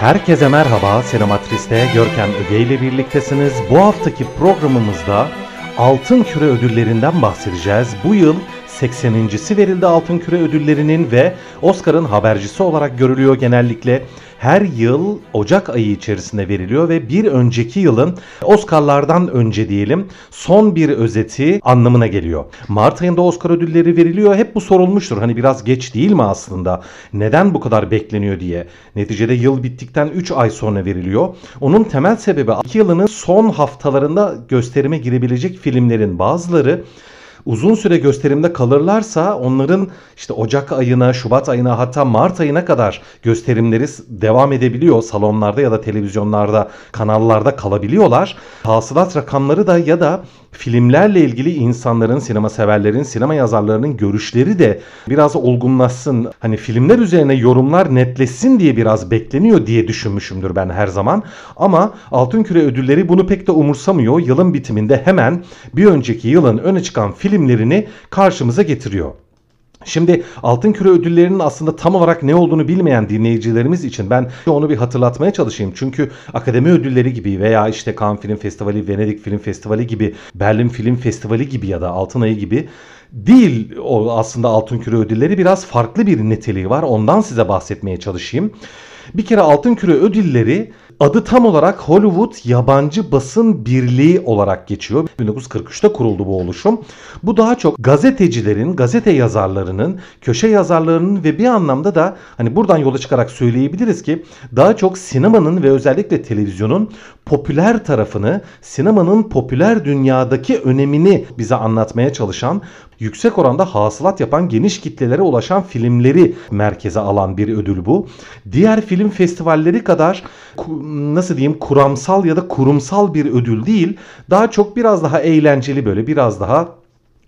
Herkese merhaba, Sinematris'te Görkem Öge ile birliktesiniz. Bu haftaki programımızda Altın Küre ödüllerinden bahsedeceğiz. Bu yıl 80.si verildi Altın Küre ödüllerinin ve Oscar'ın habercisi olarak görülüyor genellikle. Her yıl Ocak ayı içerisinde veriliyor ve bir önceki yılın Oscar'lardan önce diyelim son bir özeti anlamına geliyor. Mart ayında Oscar ödülleri veriliyor. Hep bu sorulmuştur. Hani biraz geç değil mi aslında? Neden bu kadar bekleniyor diye. Neticede yıl bittikten 3 ay sonra veriliyor. Onun temel sebebi 2 yılının son haftalarında gösterime girebilecek filmlerin bazıları uzun süre gösterimde kalırlarsa onların işte Ocak ayına, Şubat ayına hatta Mart ayına kadar gösterimleri devam edebiliyor. Salonlarda ya da televizyonlarda, kanallarda kalabiliyorlar. Hasılat rakamları da ya da filmlerle ilgili insanların, sinema severlerin, sinema yazarlarının görüşleri de biraz olgunlaşsın. Hani filmler üzerine yorumlar netleşsin diye biraz bekleniyor diye düşünmüşümdür ben her zaman. Ama Altın Küre ödülleri bunu pek de umursamıyor. Yılın bitiminde hemen bir önceki yılın öne çıkan filmlerini karşımıza getiriyor. Şimdi Altın Küre ödüllerinin aslında tam olarak ne olduğunu bilmeyen dinleyicilerimiz için ben onu bir hatırlatmaya çalışayım. Çünkü akademi ödülleri gibi veya işte Cannes Film Festivali, Venedik Film Festivali gibi, Berlin Film Festivali gibi ya da Altın Ayı gibi değil o aslında Altın Küre ödülleri biraz farklı bir niteliği var. Ondan size bahsetmeye çalışayım. Bir kere Altın Küre ödülleri adı tam olarak Hollywood Yabancı Basın Birliği olarak geçiyor. 1943'te kuruldu bu oluşum. Bu daha çok gazetecilerin, gazete yazarlarının, köşe yazarlarının ve bir anlamda da hani buradan yola çıkarak söyleyebiliriz ki daha çok sinemanın ve özellikle televizyonun popüler tarafını, sinemanın popüler dünyadaki önemini bize anlatmaya çalışan yüksek oranda hasılat yapan geniş kitlelere ulaşan filmleri merkeze alan bir ödül bu. Diğer film festivalleri kadar nasıl diyeyim kuramsal ya da kurumsal bir ödül değil. Daha çok biraz daha eğlenceli böyle biraz daha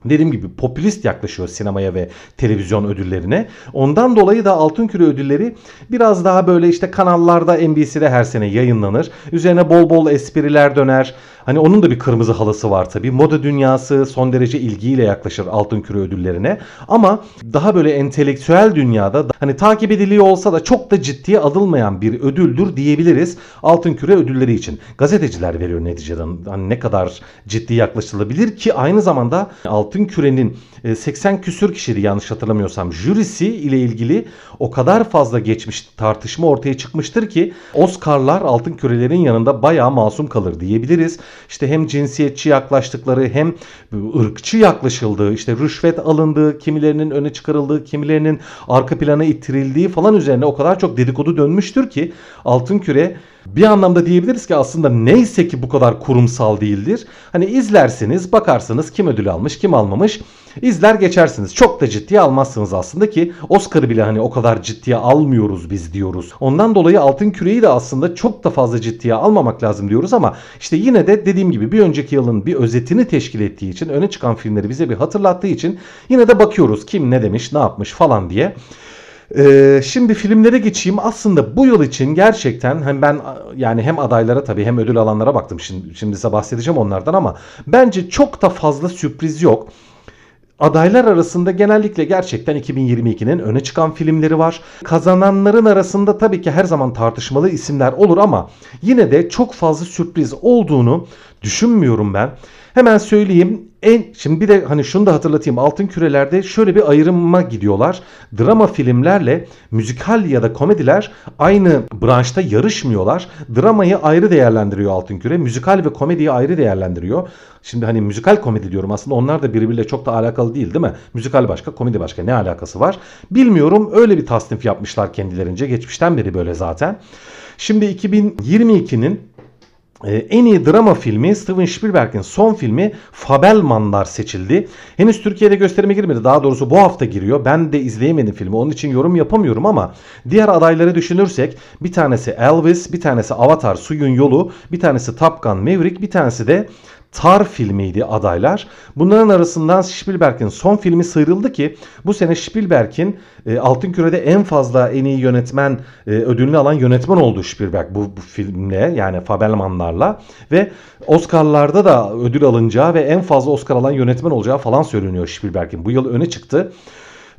dediğim gibi popülist yaklaşıyor sinemaya ve televizyon ödüllerine. Ondan dolayı da Altın Küre ödülleri biraz daha böyle işte kanallarda NBC'de her sene yayınlanır. Üzerine bol bol espriler döner. Hani onun da bir kırmızı halısı var tabii. Moda dünyası son derece ilgiyle yaklaşır Altın Küre ödüllerine. Ama daha böyle entelektüel dünyada hani takip ediliyor olsa da çok da ciddiye alınmayan bir ödüldür diyebiliriz Altın Küre ödülleri için. Gazeteciler veriyor neticede. Hani ne kadar ciddi yaklaşılabilir ki aynı zamanda Altın Küre'nin 80 e, küsür kişiydi yanlış hatırlamıyorsam. Jürisi ile ilgili o kadar fazla geçmiş tartışma ortaya çıkmıştır ki Oscar'lar Altın Kürelerin yanında bayağı masum kalır diyebiliriz. İşte hem cinsiyetçi yaklaştıkları hem ırkçı yaklaşıldığı, işte rüşvet alındığı, kimilerinin öne çıkarıldığı, kimilerinin arka plana ittirildiği falan üzerine o kadar çok dedikodu dönmüştür ki Altın Küre bir anlamda diyebiliriz ki aslında neyse ki bu kadar kurumsal değildir. Hani izlersiniz, bakarsınız kim ödül almış, kim almamış. İzler geçersiniz. Çok da ciddiye almazsınız aslında ki Oscar'ı bile hani o kadar ciddiye almıyoruz biz diyoruz. Ondan dolayı Altın Küre'yi de aslında çok da fazla ciddiye almamak lazım diyoruz ama işte yine de dediğim gibi bir önceki yılın bir özetini teşkil ettiği için öne çıkan filmleri bize bir hatırlattığı için yine de bakıyoruz kim ne demiş, ne yapmış falan diye. Ee, şimdi filmlere geçeyim. Aslında bu yıl için gerçekten hem ben yani hem adaylara tabii hem ödül alanlara baktım. Şimdi, şimdi size bahsedeceğim onlardan ama bence çok da fazla sürpriz yok. Adaylar arasında genellikle gerçekten 2022'nin öne çıkan filmleri var. Kazananların arasında tabii ki her zaman tartışmalı isimler olur ama yine de çok fazla sürpriz olduğunu düşünmüyorum ben. Hemen söyleyeyim. En şimdi bir de hani şunu da hatırlatayım. Altın Küreler'de şöyle bir ayrıma gidiyorlar. Drama filmlerle müzikal ya da komediler aynı branşta yarışmıyorlar. Dramayı ayrı değerlendiriyor Altın Küre. Müzikal ve komediyi ayrı değerlendiriyor. Şimdi hani müzikal komedi diyorum aslında onlar da birbiriyle çok da alakalı değil değil mi? Müzikal başka, komedi başka ne alakası var? Bilmiyorum. Öyle bir tasnif yapmışlar kendilerince. Geçmişten beri böyle zaten. Şimdi 2022'nin Ee, en iyi drama filmi Steven Spielberg'in son filmi Fabelmanlar seçildi. Henüz Türkiye'de gösterime girmedi. Daha doğrusu bu hafta giriyor. Ben de izleyemedim filmi. Onun için yorum yapamıyorum ama diğer adayları düşünürsek bir tanesi Elvis, bir tanesi Avatar Suyun Yolu, bir tanesi Top Gun Maverick, bir tanesi de Tar filmiydi adaylar. Bunların arasından Spielberg'in son filmi sıyrıldı ki bu sene Spielberg'in e, Altın Küre'de en fazla en iyi yönetmen e, ödülünü alan yönetmen oldu Spielberg bu, bu filmle yani Fabelmanlarla ve Oscar'larda da ödül alınacağı ve en fazla Oscar alan yönetmen olacağı falan söyleniyor Spielberg'in. Bu yıl öne çıktı.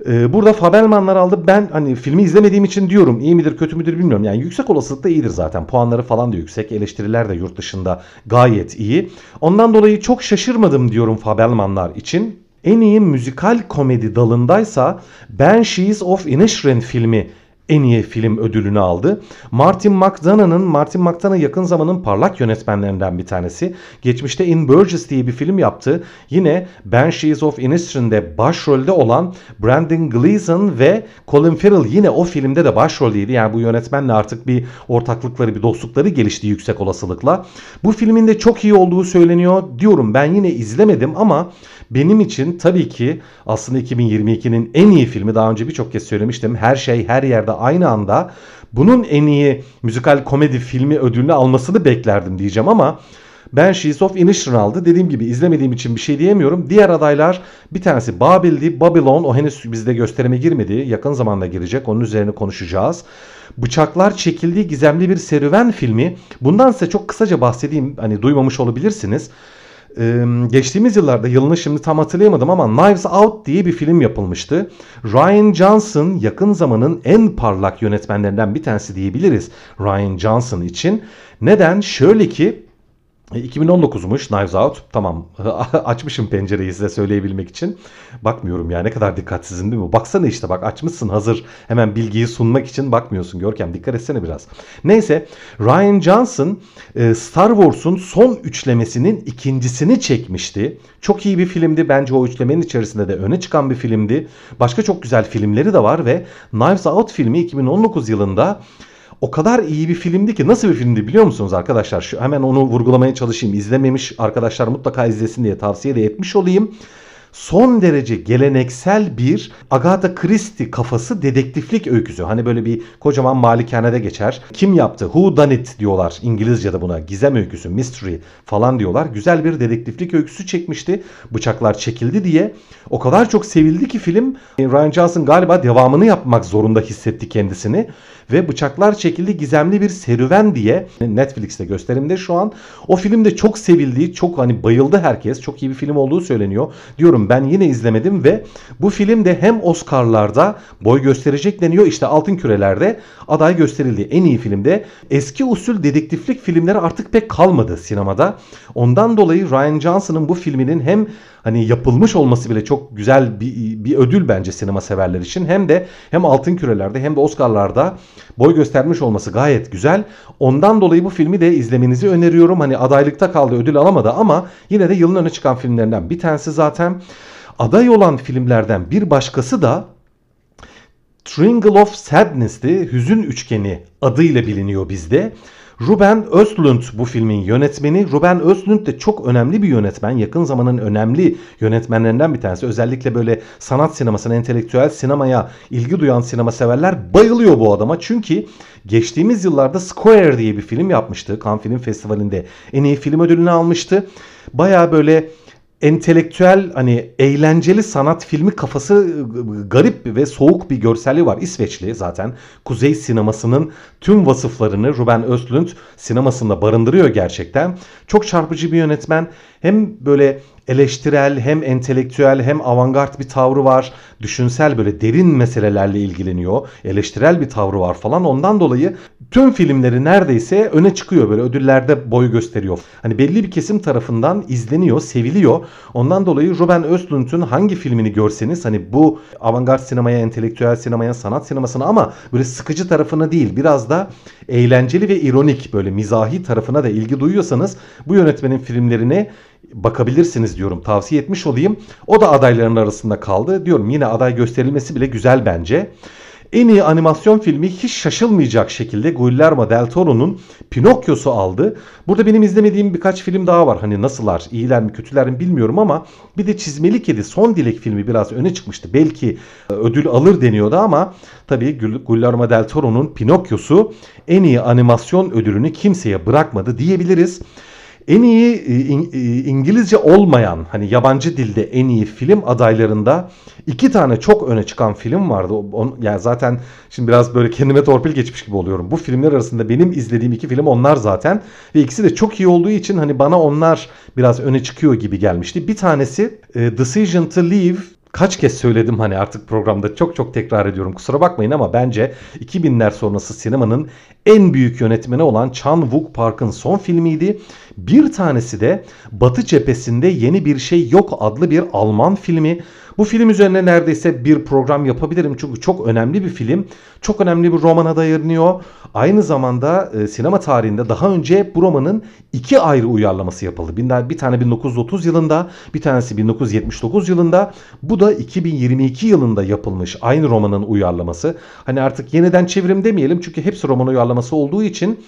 Ee, burada Fabelmanlar aldı. Ben hani filmi izlemediğim için diyorum iyi midir kötü müdür bilmiyorum. Yani yüksek olasılıkla iyidir zaten. Puanları falan da yüksek. Eleştiriler de yurt dışında gayet iyi. Ondan dolayı çok şaşırmadım diyorum Fabelmanlar için. En iyi müzikal komedi dalındaysa Banshees of Inisherin filmi en iyi film ödülünü aldı. Martin McDonagh'ın Martin McDonagh yakın zamanın parlak yönetmenlerinden bir tanesi. Geçmişte In Burgess diye bir film yaptı. Yine Banshees of Inisherin'de başrolde olan Brandon Gleeson ve Colin Farrell yine o filmde de başroldeydi. Yani bu yönetmenle artık bir ortaklıkları, bir dostlukları gelişti yüksek olasılıkla. Bu filmin de çok iyi olduğu söyleniyor diyorum. Ben yine izlemedim ama benim için tabii ki aslında 2022'nin en iyi filmi daha önce birçok kez söylemiştim. Her şey her yerde aynı anda bunun en iyi müzikal komedi filmi ödülünü almasını beklerdim diyeceğim ama Banshees of Inisherin aldı. Dediğim gibi izlemediğim için bir şey diyemiyorum. Diğer adaylar bir tanesi Babil'di. Babylon o henüz bizde gösterime girmedi. Yakın zamanda girecek. Onun üzerine konuşacağız. Bıçaklar çekildiği gizemli bir serüven filmi. Bundan size çok kısaca bahsedeyim. Hani duymamış olabilirsiniz. Geçtiğimiz yıllarda yılını şimdi tam hatırlayamadım ama Knives Out diye bir film yapılmıştı. Ryan Johnson yakın zamanın en parlak yönetmenlerinden bir tanesi diyebiliriz Ryan Johnson için. Neden? Şöyle ki 2019'muş Knives Out. Tamam açmışım pencereyi size söyleyebilmek için. Bakmıyorum ya ne kadar dikkatsizim değil mi? Baksana işte bak açmışsın hazır hemen bilgiyi sunmak için bakmıyorsun Görkem dikkat etsene biraz. Neyse Ryan Johnson e, Star Wars'un son üçlemesinin ikincisini çekmişti. Çok iyi bir filmdi bence o üçlemenin içerisinde de öne çıkan bir filmdi. Başka çok güzel filmleri de var ve Knives Out filmi 2019 yılında o kadar iyi bir filmdi ki nasıl bir filmdi biliyor musunuz arkadaşlar? Şu hemen onu vurgulamaya çalışayım. İzlememiş arkadaşlar mutlaka izlesin diye tavsiye de etmiş olayım son derece geleneksel bir Agatha Christie kafası dedektiflik öyküsü. Hani böyle bir kocaman malikanede geçer. Kim yaptı? Who done it diyorlar İngilizce'de buna. Gizem öyküsü, mystery falan diyorlar. Güzel bir dedektiflik öyküsü çekmişti. Bıçaklar çekildi diye. O kadar çok sevildi ki film Ryan Johnson galiba devamını yapmak zorunda hissetti kendisini ve Bıçaklar Çekildi Gizemli Bir Serüven diye Netflix'te gösterimde şu an. O film de çok sevildiği, çok hani bayıldı herkes. Çok iyi bir film olduğu söyleniyor. Diyorum ben yine izlemedim ve bu film de hem Oscar'larda boy gösterecek deniyor. İşte Altın Küreler'de aday gösterildi. En iyi filmde eski usul dedektiflik filmleri artık pek kalmadı sinemada. Ondan dolayı Ryan Johnson'ın bu filminin hem hani yapılmış olması bile çok güzel bir, bir ödül bence sinema severler için. Hem de hem Altın Küreler'de hem de Oscar'larda boy göstermiş olması gayet güzel. Ondan dolayı bu filmi de izlemenizi öneriyorum. Hani adaylıkta kaldı ödül alamadı ama yine de yılın öne çıkan filmlerinden bir tanesi zaten. Aday olan filmlerden bir başkası da Triangle of Sadness'ti. Hüzün Üçgeni adıyla biliniyor bizde. Ruben Östlund bu filmin yönetmeni. Ruben Östlund de çok önemli bir yönetmen. Yakın zamanın önemli yönetmenlerinden bir tanesi. Özellikle böyle sanat sinemasına, entelektüel sinemaya ilgi duyan sinema severler bayılıyor bu adama. Çünkü geçtiğimiz yıllarda Square diye bir film yapmıştı. Cannes Film Festivali'nde en iyi film ödülünü almıştı. Baya böyle entelektüel hani eğlenceli sanat filmi kafası ıı, garip ve soğuk bir görselliği var. İsveçli zaten. Kuzey sinemasının tüm vasıflarını Ruben Östlund sinemasında barındırıyor gerçekten. Çok çarpıcı bir yönetmen. Hem böyle eleştirel hem entelektüel hem avantgard bir tavrı var. Düşünsel böyle derin meselelerle ilgileniyor. Eleştirel bir tavrı var falan. Ondan dolayı tüm filmleri neredeyse öne çıkıyor böyle ödüllerde boy gösteriyor. Hani belli bir kesim tarafından izleniyor, seviliyor. Ondan dolayı Ruben Östlund'un hangi filmini görseniz hani bu avantgard sinemaya, entelektüel sinemaya, sanat sinemasına ama böyle sıkıcı tarafına değil biraz da eğlenceli ve ironik böyle mizahi tarafına da ilgi duyuyorsanız bu yönetmenin filmlerine bakabilirsiniz diyorum. Tavsiye etmiş olayım. O da adayların arasında kaldı. Diyorum yine aday gösterilmesi bile güzel bence. En iyi animasyon filmi hiç şaşılmayacak şekilde Guillermo del Toro'nun Pinokyo'su aldı. Burada benim izlemediğim birkaç film daha var. Hani nasıllar, iyiler mi, kötüler mi bilmiyorum ama bir de Çizmeli Kedi Son Dilek filmi biraz öne çıkmıştı. Belki e, ödül alır deniyordu ama tabii Guillermo del Toro'nun Pinokyo'su en iyi animasyon ödülünü kimseye bırakmadı diyebiliriz. En iyi e, e, İngilizce olmayan hani yabancı dilde en iyi film adaylarında iki tane çok öne çıkan film vardı. Yani zaten şimdi biraz böyle kendime torpil geçmiş gibi oluyorum. Bu filmler arasında benim izlediğim iki film onlar zaten ve ikisi de çok iyi olduğu için hani bana onlar biraz öne çıkıyor gibi gelmişti. Bir tanesi e, Decision to Leave kaç kez söyledim hani artık programda çok çok tekrar ediyorum kusura bakmayın ama bence 2000'ler sonrası sinemanın en büyük yönetmeni olan Chan Wook Park'ın son filmiydi. Bir tanesi de Batı cephesinde yeni bir şey yok adlı bir Alman filmi. Bu film üzerine neredeyse bir program yapabilirim çünkü çok önemli bir film. Çok önemli bir romana dayanıyor. Aynı zamanda e, sinema tarihinde daha önce bu romanın iki ayrı uyarlaması yapıldı. Bir, tane 1930 yılında, bir tanesi 1979 yılında. Bu da 2022 yılında yapılmış aynı romanın uyarlaması. Hani artık yeniden çevirim demeyelim çünkü hepsi roman uyarlaması olduğu için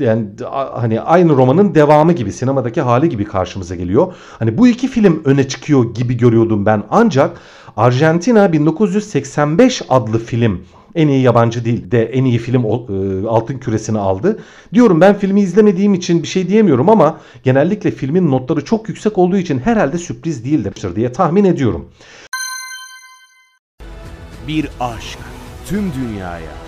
yani hani aynı romanın devamı gibi sinemadaki hali gibi karşımıza geliyor. Hani bu iki film öne çıkıyor gibi görüyordum ben ancak Argentina 1985 adlı film en iyi yabancı dilde en iyi film e, altın küresini aldı. Diyorum ben filmi izlemediğim için bir şey diyemiyorum ama genellikle filmin notları çok yüksek olduğu için herhalde sürpriz değildir diye tahmin ediyorum. Bir aşk tüm dünyaya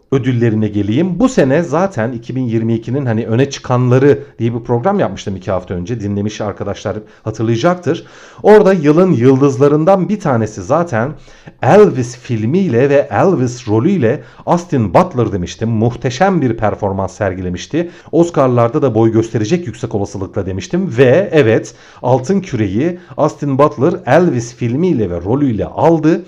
ödüllerine geleyim. Bu sene zaten 2022'nin hani öne çıkanları diye bir program yapmıştım iki hafta önce. Dinlemiş arkadaşlar hatırlayacaktır. Orada yılın yıldızlarından bir tanesi zaten Elvis filmiyle ve Elvis rolüyle Austin Butler demiştim. Muhteşem bir performans sergilemişti. Oscar'larda da boy gösterecek yüksek olasılıkla demiştim. Ve evet Altın Küreyi Austin Butler Elvis filmiyle ve rolüyle aldı.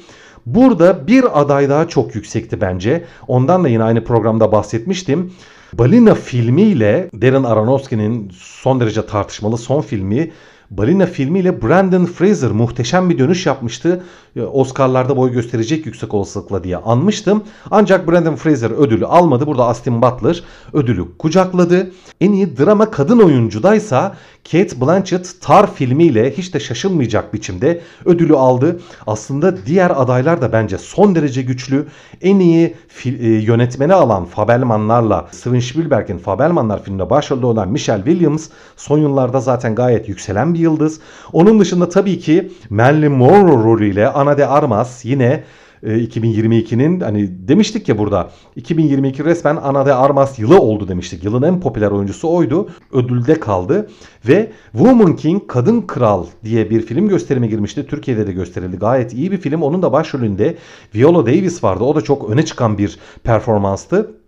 Burada bir aday daha çok yüksekti bence. Ondan da yine aynı programda bahsetmiştim. Balina filmiyle Darren Aronofsky'nin son derece tartışmalı son filmi Balina filmiyle Brandon Fraser muhteşem bir dönüş yapmıştı. Ee, Oscar'larda boy gösterecek yüksek olasılıkla diye anmıştım. Ancak Brandon Fraser ödülü almadı. Burada Austin Butler ödülü kucakladı. En iyi drama kadın oyuncudaysa Kate Blanchett Tar filmiyle hiç de şaşılmayacak biçimde ödülü aldı. Aslında diğer adaylar da bence son derece güçlü. En iyi e, yönetmeni alan Fabelmanlarla Steven Spielberg'in Fabelmanlar filminde başrolde olan Michelle Williams son yıllarda zaten gayet yükselen bir yıldız. Onun dışında tabii ki Marilyn Monroe rolüyle Ana de Armas yine 2022'nin e, hani demiştik ya burada 2022 resmen Ana de Armas yılı oldu demiştik. Yılın en popüler oyuncusu oydu. Ödülde kaldı ve Woman King Kadın Kral diye bir film gösterime girmişti. Türkiye'de de gösterildi. Gayet iyi bir film. Onun da başrolünde Viola Davis vardı. O da çok öne çıkan bir performanstı.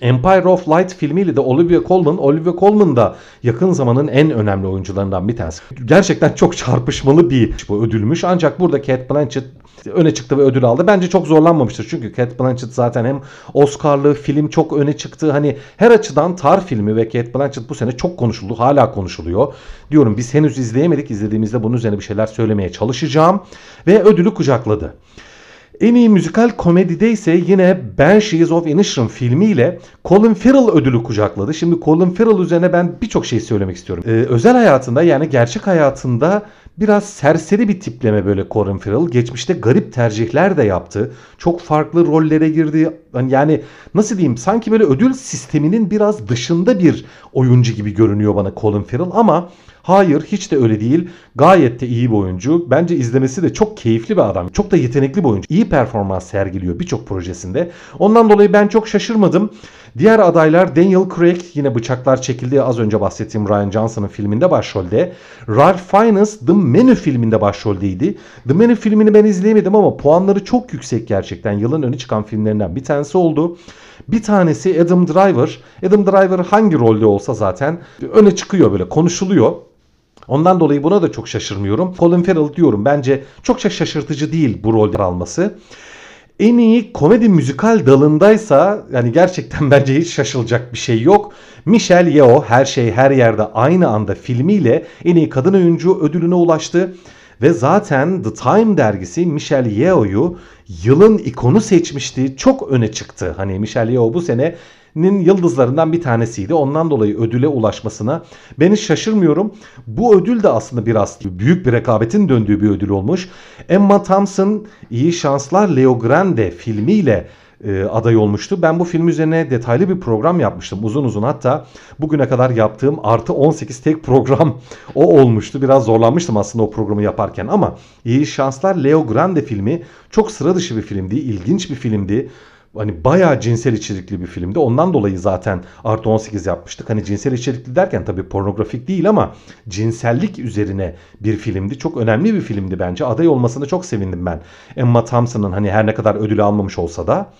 Empire of Light filmiyle de Olivia Colman, Olivia Colman da yakın zamanın en önemli oyuncularından bir tanesi. Gerçekten çok çarpışmalı bir bu ödülmüş. Ancak burada Kate Blanchett öne çıktı ve ödül aldı. Bence çok zorlanmamıştır. Çünkü Kate Blanchett zaten hem Oscar'lı film çok öne çıktı. Hani her açıdan Tar filmi ve Kate Blanchett bu sene çok konuşuldu. Hala konuşuluyor. Diyorum biz henüz izleyemedik. İzlediğimizde bunun üzerine bir şeyler söylemeye çalışacağım. Ve ödülü kucakladı. En iyi müzikal komedide ise yine Banshees of Inisherin filmiyle Colin Farrell ödülü kucakladı. Şimdi Colin Farrell üzerine ben birçok şey söylemek istiyorum. Ee, özel hayatında yani gerçek hayatında biraz serseri bir tipleme böyle Colin Farrell. Geçmişte garip tercihler de yaptı. Çok farklı rollere girdi. Yani nasıl diyeyim sanki böyle ödül sisteminin biraz dışında bir oyuncu gibi görünüyor bana Colin Farrell ama Hayır hiç de öyle değil. Gayet de iyi bir oyuncu. Bence izlemesi de çok keyifli bir adam. Çok da yetenekli bir oyuncu. İyi performans sergiliyor birçok projesinde. Ondan dolayı ben çok şaşırmadım. Diğer adaylar Daniel Craig yine bıçaklar çekildi. Az önce bahsettiğim Ryan Johnson'ın filminde başrolde. Ralph Fiennes The Menu filminde başroldeydi. The Menu filmini ben izleyemedim ama puanları çok yüksek gerçekten. Yılın öne çıkan filmlerinden bir tanesi oldu. Bir tanesi Adam Driver. Adam Driver hangi rolde olsa zaten öne çıkıyor böyle konuşuluyor. Ondan dolayı buna da çok şaşırmıyorum. Colin Farrell diyorum bence çok şaşırtıcı değil bu rolde alması. En iyi komedi müzikal dalındaysa yani gerçekten bence hiç şaşılacak bir şey yok. Michelle Yeoh Her Şey Her Yerde Aynı Anda filmiyle en iyi kadın oyuncu ödülüne ulaştı. Ve zaten The Time dergisi Michelle Yeoh'yu yılın ikonu seçmişti. Çok öne çıktı. Hani Michelle Yeoh bu senenin yıldızlarından bir tanesiydi. Ondan dolayı ödüle ulaşmasına ben hiç şaşırmıyorum. Bu ödül de aslında biraz büyük bir rekabetin döndüğü bir ödül olmuş. Emma Thompson iyi şanslar Leo Grande filmiyle e, aday olmuştu. Ben bu film üzerine detaylı bir program yapmıştım uzun uzun hatta bugüne kadar yaptığım artı 18 tek program o olmuştu. Biraz zorlanmıştım aslında o programı yaparken ama iyi şanslar Leo Grande filmi çok sıra dışı bir filmdi, ilginç bir filmdi hani bayağı cinsel içerikli bir filmdi. Ondan dolayı zaten artı 18 yapmıştık. Hani cinsel içerikli derken tabii pornografik değil ama cinsellik üzerine bir filmdi. Çok önemli bir filmdi bence. Aday olmasını çok sevindim ben. Emma Thompson'ın hani her ne kadar ödülü almamış olsa da.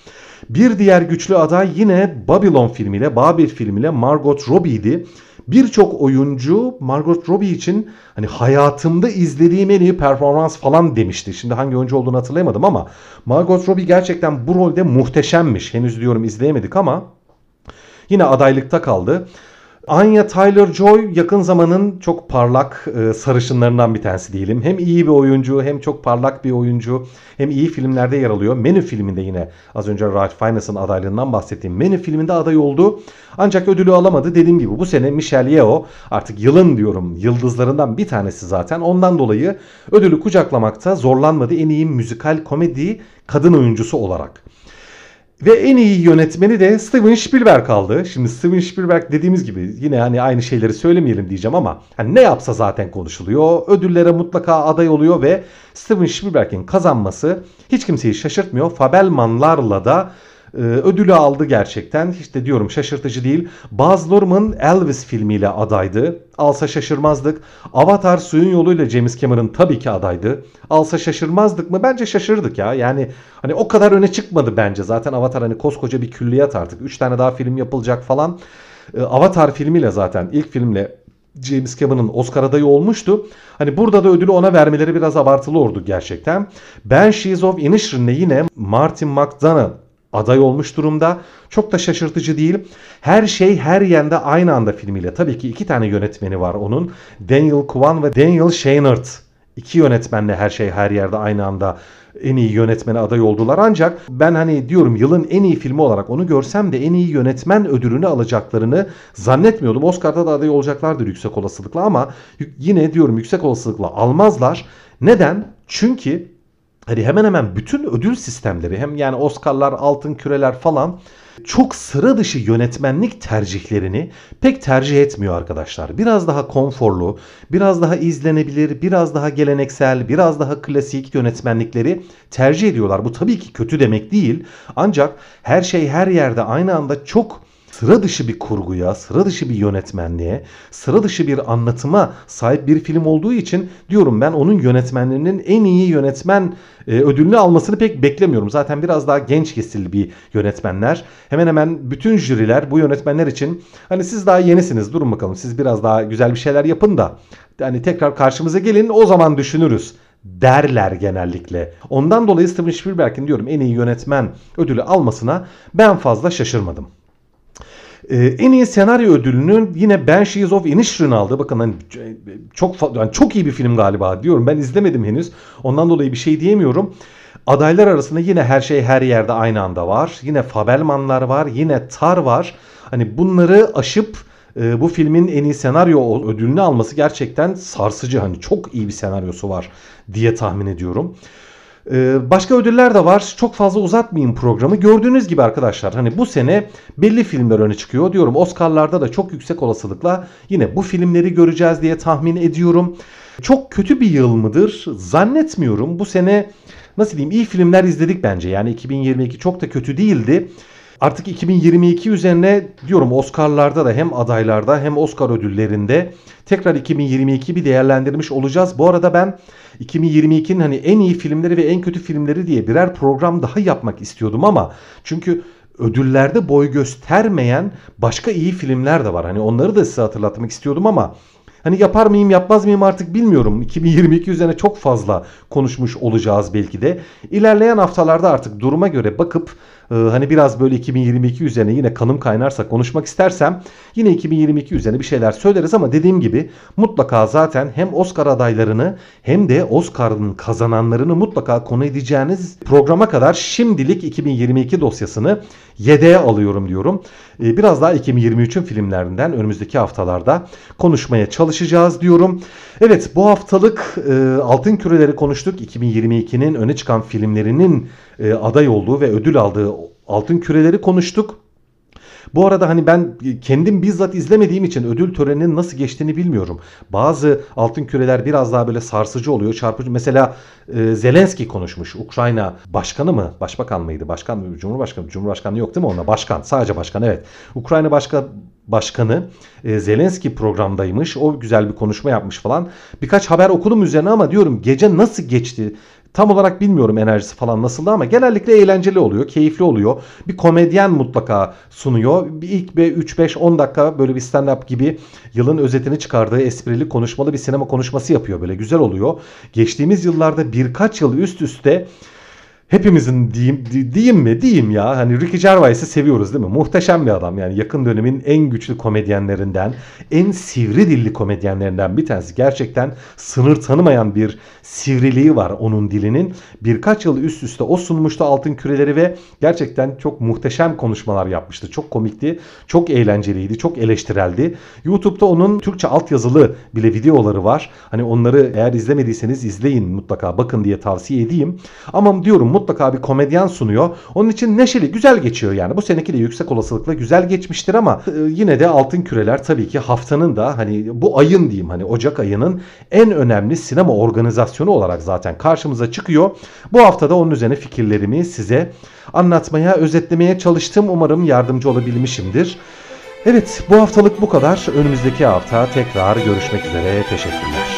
Bir diğer güçlü aday yine Babylon filmiyle, Babil filmiyle Margot Robbie'di birçok oyuncu Margot Robbie için hani hayatımda izlediğim en iyi performans falan demişti. Şimdi hangi oyuncu olduğunu hatırlayamadım ama Margot Robbie gerçekten bu rolde muhteşemmiş. Henüz diyorum izleyemedik ama yine adaylıkta kaldı. Anya Taylor-Joy yakın zamanın çok parlak e, sarışınlarından bir tanesi diyelim. Hem iyi bir oyuncu hem çok parlak bir oyuncu hem iyi filmlerde yer alıyor. Menü filminde yine az önce Ralph Fiennes'ın adaylığından bahsettiğim Menü filminde aday oldu. Ancak ödülü alamadı. Dediğim gibi bu sene Michelle Yeoh artık yılın diyorum yıldızlarından bir tanesi zaten. Ondan dolayı ödülü kucaklamakta zorlanmadı en iyi müzikal komedi kadın oyuncusu olarak. Ve en iyi yönetmeni de Steven Spielberg kaldı. Şimdi Steven Spielberg dediğimiz gibi yine hani aynı şeyleri söylemeyelim diyeceğim ama hani ne yapsa zaten konuşuluyor. Ödüllere mutlaka aday oluyor ve Steven Spielberg'in kazanması hiç kimseyi şaşırtmıyor. Fabelmanlarla da e, ödülü aldı gerçekten. De diyorum şaşırtıcı değil. Baz Luhrmann Elvis filmiyle adaydı. Alsa şaşırmazdık. Avatar suyun yoluyla James Cameron tabii ki adaydı. Alsa şaşırmazdık mı? Bence şaşırdık ya. Yani hani o kadar öne çıkmadı bence. Zaten Avatar hani koskoca bir külliyat artık. 3 tane daha film yapılacak falan. E, Avatar filmiyle zaten ilk filmle James Cameron'ın Oscar adayı olmuştu. Hani burada da ödülü ona vermeleri biraz abartılı oldu gerçekten. Banshees of Inishrin'le yine Martin McDonagh aday olmuş durumda. Çok da şaşırtıcı değil. Her şey her yerde aynı anda filmiyle. Tabii ki iki tane yönetmeni var onun. Daniel Kwan ve Daniel Scheinert. İki yönetmenle her şey her yerde aynı anda en iyi yönetmene aday oldular. Ancak ben hani diyorum yılın en iyi filmi olarak onu görsem de en iyi yönetmen ödülünü alacaklarını zannetmiyordum. Oscar'da da aday olacaklardır yüksek olasılıkla ama yine diyorum yüksek olasılıkla almazlar. Neden? Çünkü hani hemen hemen bütün ödül sistemleri hem yani Oscar'lar, altın küreler falan çok sıra dışı yönetmenlik tercihlerini pek tercih etmiyor arkadaşlar. Biraz daha konforlu, biraz daha izlenebilir, biraz daha geleneksel, biraz daha klasik yönetmenlikleri tercih ediyorlar. Bu tabii ki kötü demek değil. Ancak her şey her yerde aynı anda çok sıra dışı bir kurguya, sıra dışı bir yönetmenliğe, sıra dışı bir anlatıma sahip bir film olduğu için diyorum ben onun yönetmenlerinin en iyi yönetmen e, ödülünü almasını pek beklemiyorum. Zaten biraz daha genç kesilli bir yönetmenler. Hemen hemen bütün jüriler bu yönetmenler için hani siz daha yenisiniz durun bakalım siz biraz daha güzel bir şeyler yapın da hani tekrar karşımıza gelin o zaman düşünürüz derler genellikle. Ondan dolayı Steven Spielberg'in diyorum en iyi yönetmen ödülü almasına ben fazla şaşırmadım. Ee, en iyi senaryo ödülünü yine Banshees of Inisherin aldı. Bakın hani çok yani çok iyi bir film galiba diyorum. Ben izlemedim henüz. Ondan dolayı bir şey diyemiyorum. Adaylar arasında yine her şey her yerde aynı anda var. Yine Fabelmanlar var. Yine Tar var. Hani bunları aşıp e, bu filmin en iyi senaryo ödülünü alması gerçekten sarsıcı. Hani çok iyi bir senaryosu var diye tahmin ediyorum. Ee, başka ödüller de var. Çok fazla uzatmayayım programı. Gördüğünüz gibi arkadaşlar hani bu sene belli filmler öne çıkıyor. Diyorum Oscar'larda da çok yüksek olasılıkla yine bu filmleri göreceğiz diye tahmin ediyorum. Çok kötü bir yıl mıdır? Zannetmiyorum. Bu sene nasıl diyeyim iyi filmler izledik bence. Yani 2022 çok da kötü değildi. Artık 2022 üzerine diyorum Oscar'larda da hem adaylarda hem Oscar ödüllerinde tekrar 2022 bir değerlendirmiş olacağız. Bu arada ben 2022'nin hani en iyi filmleri ve en kötü filmleri diye birer program daha yapmak istiyordum ama çünkü ödüllerde boy göstermeyen başka iyi filmler de var. Hani onları da size hatırlatmak istiyordum ama Hani yapar mıyım yapmaz mıyım artık bilmiyorum. 2022 üzerine çok fazla konuşmuş olacağız belki de. İlerleyen haftalarda artık duruma göre bakıp e, hani biraz böyle 2022 üzerine yine kanım kaynarsa konuşmak istersem yine 2022 üzerine bir şeyler söyleriz ama dediğim gibi mutlaka zaten hem Oscar adaylarını hem de Oscar'ın kazananlarını mutlaka konu edeceğiniz programa kadar şimdilik 2022 dosyasını yedeğe alıyorum diyorum. E, biraz daha 2023'ün filmlerinden önümüzdeki haftalarda konuşmaya çalışacağız diyorum. Evet bu haftalık e, Altın Küreleri konuştuk. 2022'nin öne çıkan filmlerinin e, aday olduğu ve ödül aldığı Altın Küreleri konuştuk. Bu arada hani ben kendim bizzat izlemediğim için ödül töreninin nasıl geçtiğini bilmiyorum. Bazı altın küreler biraz daha böyle sarsıcı oluyor, çarpıcı. Mesela e, Zelenski konuşmuş. Ukrayna başkanı mı? Başbakan mıydı? Başkan mı? Cumhurbaşkanı. Cumhurbaşkanı yok değil mi onda? Başkan. Sadece başkan evet. Ukrayna başka başkanı e, Zelenski programdaymış. O güzel bir konuşma yapmış falan. Birkaç haber okudum üzerine ama diyorum gece nasıl geçti? Tam olarak bilmiyorum enerjisi falan nasıldı ama genellikle eğlenceli oluyor, keyifli oluyor. Bir komedyen mutlaka sunuyor. Bir ilk bir 3-5-10 dakika böyle bir stand-up gibi yılın özetini çıkardığı esprili konuşmalı bir sinema konuşması yapıyor. Böyle güzel oluyor. Geçtiğimiz yıllarda birkaç yıl üst üste hepimizin diyeyim, diyeyim mi diyeyim ya hani Ricky Gervais'i seviyoruz değil mi? Muhteşem bir adam yani yakın dönemin en güçlü komedyenlerinden, en sivri dilli komedyenlerinden bir tanesi. Gerçekten sınır tanımayan bir sivriliği var onun dilinin. Birkaç yıl üst üste o sunmuştu Altın Küreleri ve gerçekten çok muhteşem konuşmalar yapmıştı. Çok komikti, çok eğlenceliydi, çok eleştireldi. YouTube'da onun Türkçe altyazılı bile videoları var. Hani onları eğer izlemediyseniz izleyin mutlaka bakın diye tavsiye edeyim. Ama diyorum mutlaka bir komedyen sunuyor. Onun için neşeli, güzel geçiyor yani. Bu seneki de yüksek olasılıkla güzel geçmiştir ama e, yine de Altın Küreler tabii ki haftanın da hani bu ayın diyeyim hani Ocak ayının en önemli sinema organizasyonu olarak zaten karşımıza çıkıyor. Bu haftada onun üzerine fikirlerimi size anlatmaya, özetlemeye çalıştım. Umarım yardımcı olabilmişimdir. Evet bu haftalık bu kadar. Önümüzdeki hafta tekrar görüşmek üzere. Teşekkürler.